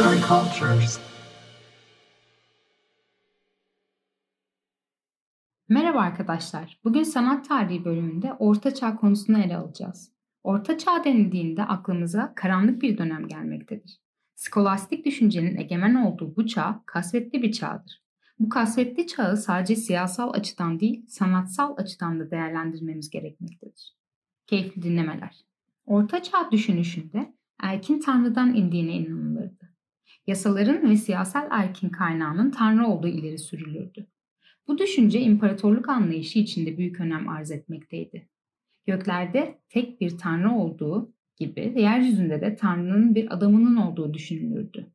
Sensory Cultures. Merhaba arkadaşlar. Bugün sanat tarihi bölümünde Orta Çağ konusunu ele alacağız. Orta Çağ denildiğinde aklımıza karanlık bir dönem gelmektedir. Skolastik düşüncenin egemen olduğu bu çağ kasvetli bir çağdır. Bu kasvetli çağı sadece siyasal açıdan değil, sanatsal açıdan da değerlendirmemiz gerekmektedir. Keyifli dinlemeler. Orta Çağ düşünüşünde erkin tanrıdan indiğine inanılırdı. Yasaların ve siyasal erkin kaynağının tanrı olduğu ileri sürülürdü. Bu düşünce imparatorluk anlayışı içinde büyük önem arz etmekteydi. Göklerde tek bir tanrı olduğu gibi yeryüzünde de tanrının bir adamının olduğu düşünülürdü.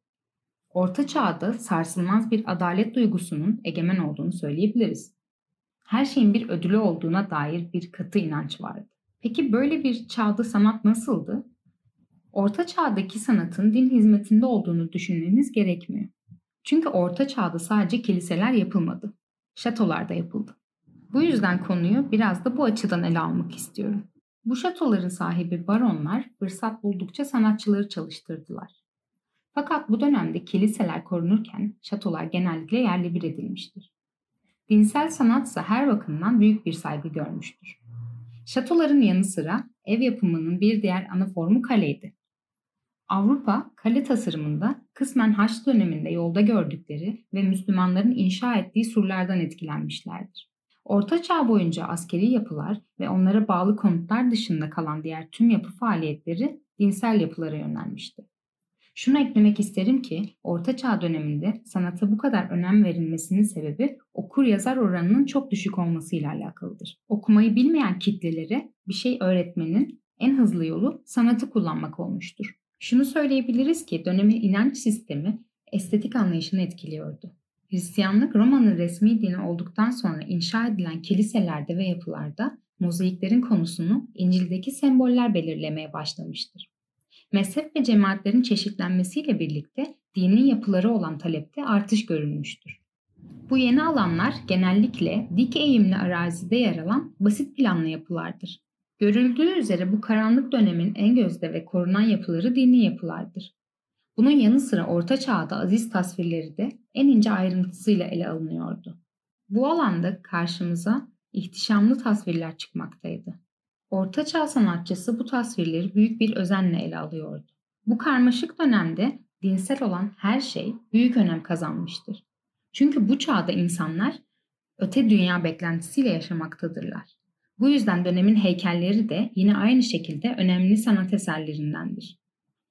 Orta çağda sarsılmaz bir adalet duygusunun egemen olduğunu söyleyebiliriz. Her şeyin bir ödülü olduğuna dair bir katı inanç vardı. Peki böyle bir çağda sanat nasıldı? Orta çağdaki sanatın din hizmetinde olduğunu düşünmemiz gerekmiyor. Çünkü orta çağda sadece kiliseler yapılmadı. Şatolar da yapıldı. Bu yüzden konuyu biraz da bu açıdan ele almak istiyorum. Bu şatoların sahibi baronlar fırsat buldukça sanatçıları çalıştırdılar. Fakat bu dönemde kiliseler korunurken şatolar genellikle yerli bir edilmiştir. Dinsel sanatsa her bakımdan büyük bir saygı görmüştür. Şatoların yanı sıra ev yapımının bir diğer ana formu kaleydi. Avrupa kale tasarımında kısmen Haç döneminde yolda gördükleri ve Müslümanların inşa ettiği surlardan etkilenmişlerdir. Orta Çağ boyunca askeri yapılar ve onlara bağlı konutlar dışında kalan diğer tüm yapı faaliyetleri dinsel yapılara yönelmişti. Şunu eklemek isterim ki Orta Çağ döneminde sanata bu kadar önem verilmesinin sebebi okur yazar oranının çok düşük olmasıyla alakalıdır. Okumayı bilmeyen kitlelere bir şey öğretmenin en hızlı yolu sanatı kullanmak olmuştur. Şunu söyleyebiliriz ki dönemin inanç sistemi estetik anlayışını etkiliyordu. Hristiyanlık Roma'nın resmi dini olduktan sonra inşa edilen kiliselerde ve yapılarda mozaiklerin konusunu İncil'deki semboller belirlemeye başlamıştır. Mezhep ve cemaatlerin çeşitlenmesiyle birlikte dini yapıları olan talepte artış görülmüştür. Bu yeni alanlar genellikle dik eğimli arazide yer alan basit planlı yapılardır. Görüldüğü üzere bu karanlık dönemin en gözde ve korunan yapıları dini yapılardır. Bunun yanı sıra Orta Çağ'da aziz tasvirleri de en ince ayrıntısıyla ele alınıyordu. Bu alanda karşımıza ihtişamlı tasvirler çıkmaktaydı. Orta Çağ sanatçısı bu tasvirleri büyük bir özenle ele alıyordu. Bu karmaşık dönemde dinsel olan her şey büyük önem kazanmıştır. Çünkü bu çağda insanlar öte dünya beklentisiyle yaşamaktadırlar. Bu yüzden dönemin heykelleri de yine aynı şekilde önemli sanat eserlerindendir.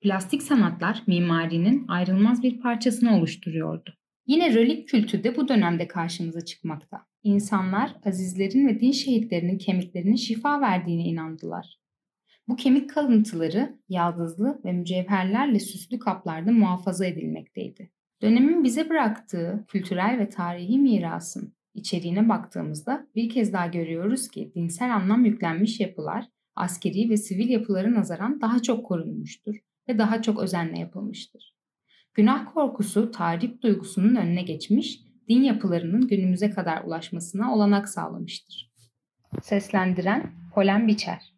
Plastik sanatlar mimarinin ayrılmaz bir parçasını oluşturuyordu. Yine relik kültü de bu dönemde karşımıza çıkmakta. İnsanlar azizlerin ve din şehitlerinin kemiklerinin şifa verdiğine inandılar. Bu kemik kalıntıları yaldızlı ve mücevherlerle süslü kaplarda muhafaza edilmekteydi. Dönemin bize bıraktığı kültürel ve tarihi mirasın içeriğine baktığımızda bir kez daha görüyoruz ki dinsel anlam yüklenmiş yapılar askeri ve sivil yapılara nazaran daha çok korunmuştur ve daha çok özenle yapılmıştır. Günah korkusu tahrip duygusunun önüne geçmiş, din yapılarının günümüze kadar ulaşmasına olanak sağlamıştır. Seslendiren Polen Biçer